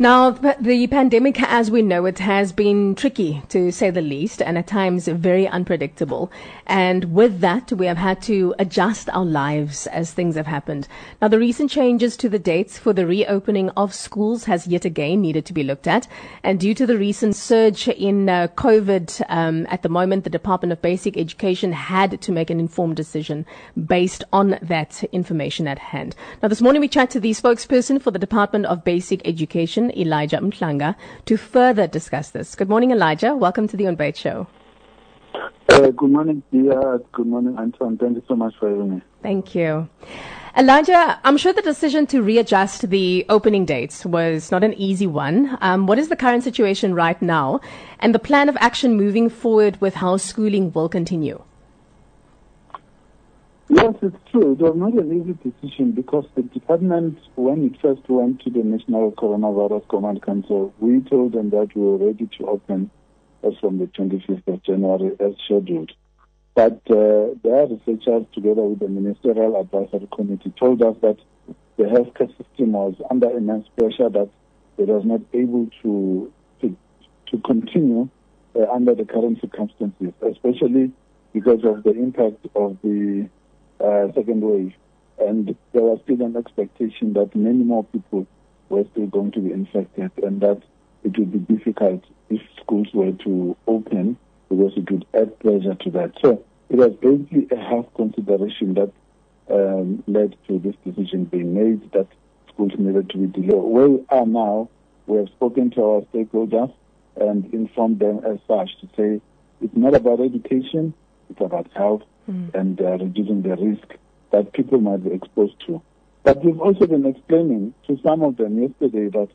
Now, the pandemic, as we know it, has been tricky to say the least, and at times very unpredictable. And with that, we have had to adjust our lives as things have happened. Now, the recent changes to the dates for the reopening of schools has yet again needed to be looked at. And due to the recent surge in uh, COVID um, at the moment, the Department of Basic Education had to make an informed decision based on that information at hand. Now, this morning we chat to the spokesperson for the Department of Basic Education. Elijah Mhlanga, to further discuss this. Good morning, Elijah. Welcome to the On Show. Uh, good morning, Dia. Good morning, Anton. Thank you so much for having me. Thank you. Elijah, I'm sure the decision to readjust the opening dates was not an easy one. Um, what is the current situation right now and the plan of action moving forward with how schooling will continue? Yes, it's true. It was not an easy decision because the department, when it first went to the National Coronavirus Command Council, we told them that we were ready to open as from the 25th of January as scheduled. But uh, their researchers, together with the Ministerial Advisory Committee, told us that the healthcare system was under immense pressure, that it was not able to to, to continue uh, under the current circumstances, especially because of the impact of the uh, second wave. And there was still an expectation that many more people were still going to be infected and that it would be difficult if schools were to open because it would add pressure to that. So it was basically a health consideration that um, led to this decision being made that schools needed to be delayed. Where we are now, we have spoken to our stakeholders and informed them as such to say it's not about education, it's about health mm. and uh, reducing the risk that people might be exposed to. But we've also been explaining to some of them yesterday that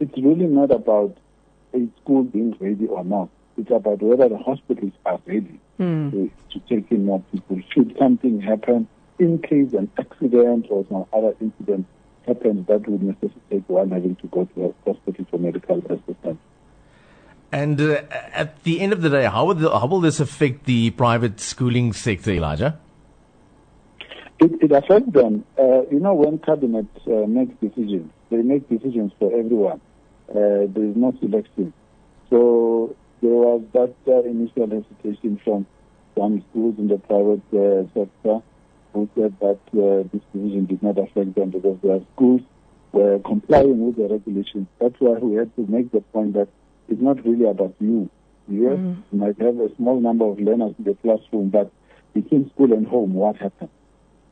it's really not about a school being ready or not. It's about whether the hospitals are ready mm. to, to take in more people. Should something happen, in case an accident or some other incident happens that would necessitate one having to go to a hospital for medical assistance. And uh, at the end of the day, how will, the, how will this affect the private schooling sector, Elijah? It, it affects them. Uh, you know, when cabinet uh, makes decisions, they make decisions for everyone. Uh, there is no selection. So there was that uh, initial hesitation from some schools in the private uh, sector who said that this decision did not affect them because their schools were complying with the regulations. That's why we had to make the point that it's not really about you. Yes, mm. you might have a small number of learners in the classroom, but between school and home, what happens?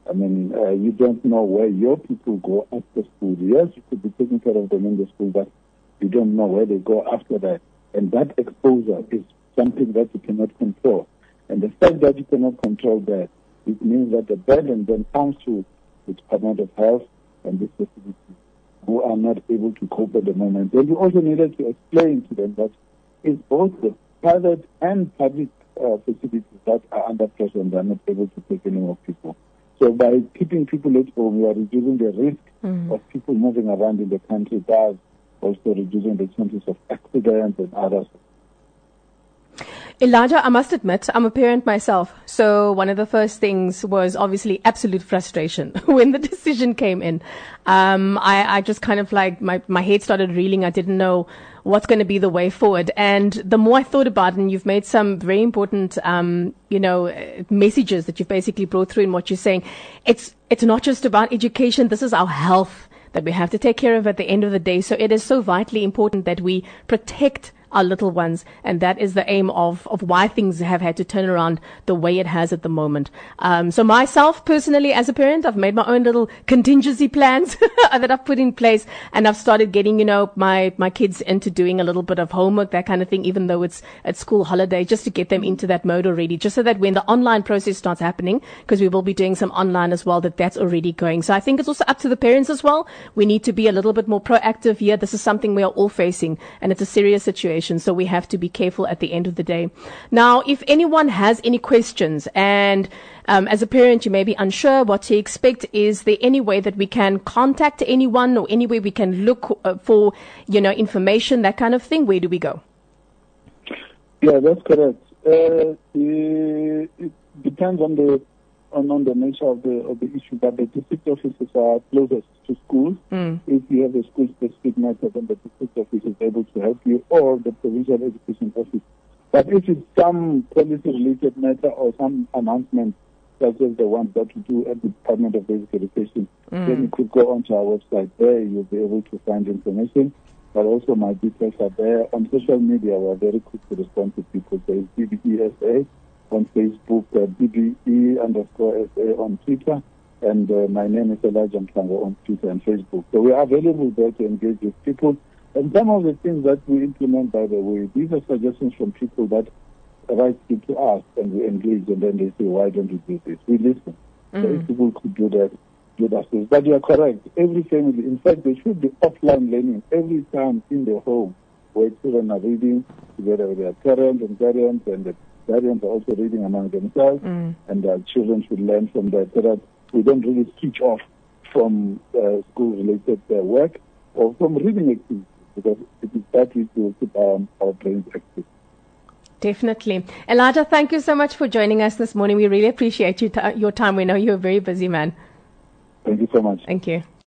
I mean, uh, you don't know where your people go after school. Yes, you could be taking care of them in the school, but you don't know where they go after that. And that exposure is something that you cannot control. And the fact that you cannot control that, it means that the burden then comes to the Department of Health and the facilities who are not able to cope at the moment. And we also needed to explain to them that it's both the private and public uh, facilities that are under pressure and are not able to take any more people. So by keeping people at home, we are reducing the risk mm. of people moving around in the country, thus also reducing the chances of accidents and others. Elijah, I must admit, I'm a parent myself. So one of the first things was obviously absolute frustration when the decision came in. Um, I, I just kind of like, my, my head started reeling. I didn't know what's going to be the way forward. And the more I thought about it, and you've made some very important, um, you know, messages that you've basically brought through in what you're saying. It's, it's not just about education. This is our health that we have to take care of at the end of the day. So it is so vitally important that we protect our little ones. And that is the aim of, of why things have had to turn around the way it has at the moment. Um, so myself personally, as a parent, I've made my own little contingency plans that I've put in place and I've started getting, you know, my, my kids into doing a little bit of homework, that kind of thing, even though it's at school holiday, just to get them into that mode already, just so that when the online process starts happening, because we will be doing some online as well, that that's already going. So I think it's also up to the parents as well. We need to be a little bit more proactive here. This is something we are all facing and it's a serious situation situation. So we have to be careful at the end of the day. Now, if anyone has any questions and um, as a parent, you may be unsure what to expect. Is there any way that we can contact anyone or any way we can look uh, for, you know, information, that kind of thing? Where do we go? Yeah, that's correct. Uh, it depends on the on, on the nature of the of the issue, but the district offices are closest to schools. Mm. If you have a school specific matter, then the district office is able to help you, or the provincial education office. But if it's some policy related matter or some announcement, such as the ones that we do at the Department of Basic Education, Mm. then you could go onto our website. There you'll be able to find information. But also my details are there on social media. We're very quick to respond to people. There is DBESA on Facebook, uh, DBE underscore SA on Twitter, and uh, my name is Elijah Mhlanga on Twitter and Facebook. So we are available there to engage with people. And some of the things that we implement, by the way, these are suggestions from people that write to us and we engage, and then they say, why don't you do this? We listen. So if people could do that, do that. things. But you are correct. Every family, in fact, there should be offline learning every time in the home where children are reading together with their parents and guardians, and the guardians are also reading among themselves, and the children should learn from that so that we don't really switch off from uh, school-related uh, work or from reading activities because it is that which will keep our, our brains active. Definitely. Elijah, thank you so much for joining us this morning. We really appreciate you t- your time. We know you're a very busy man. Thank you so much. Thank you.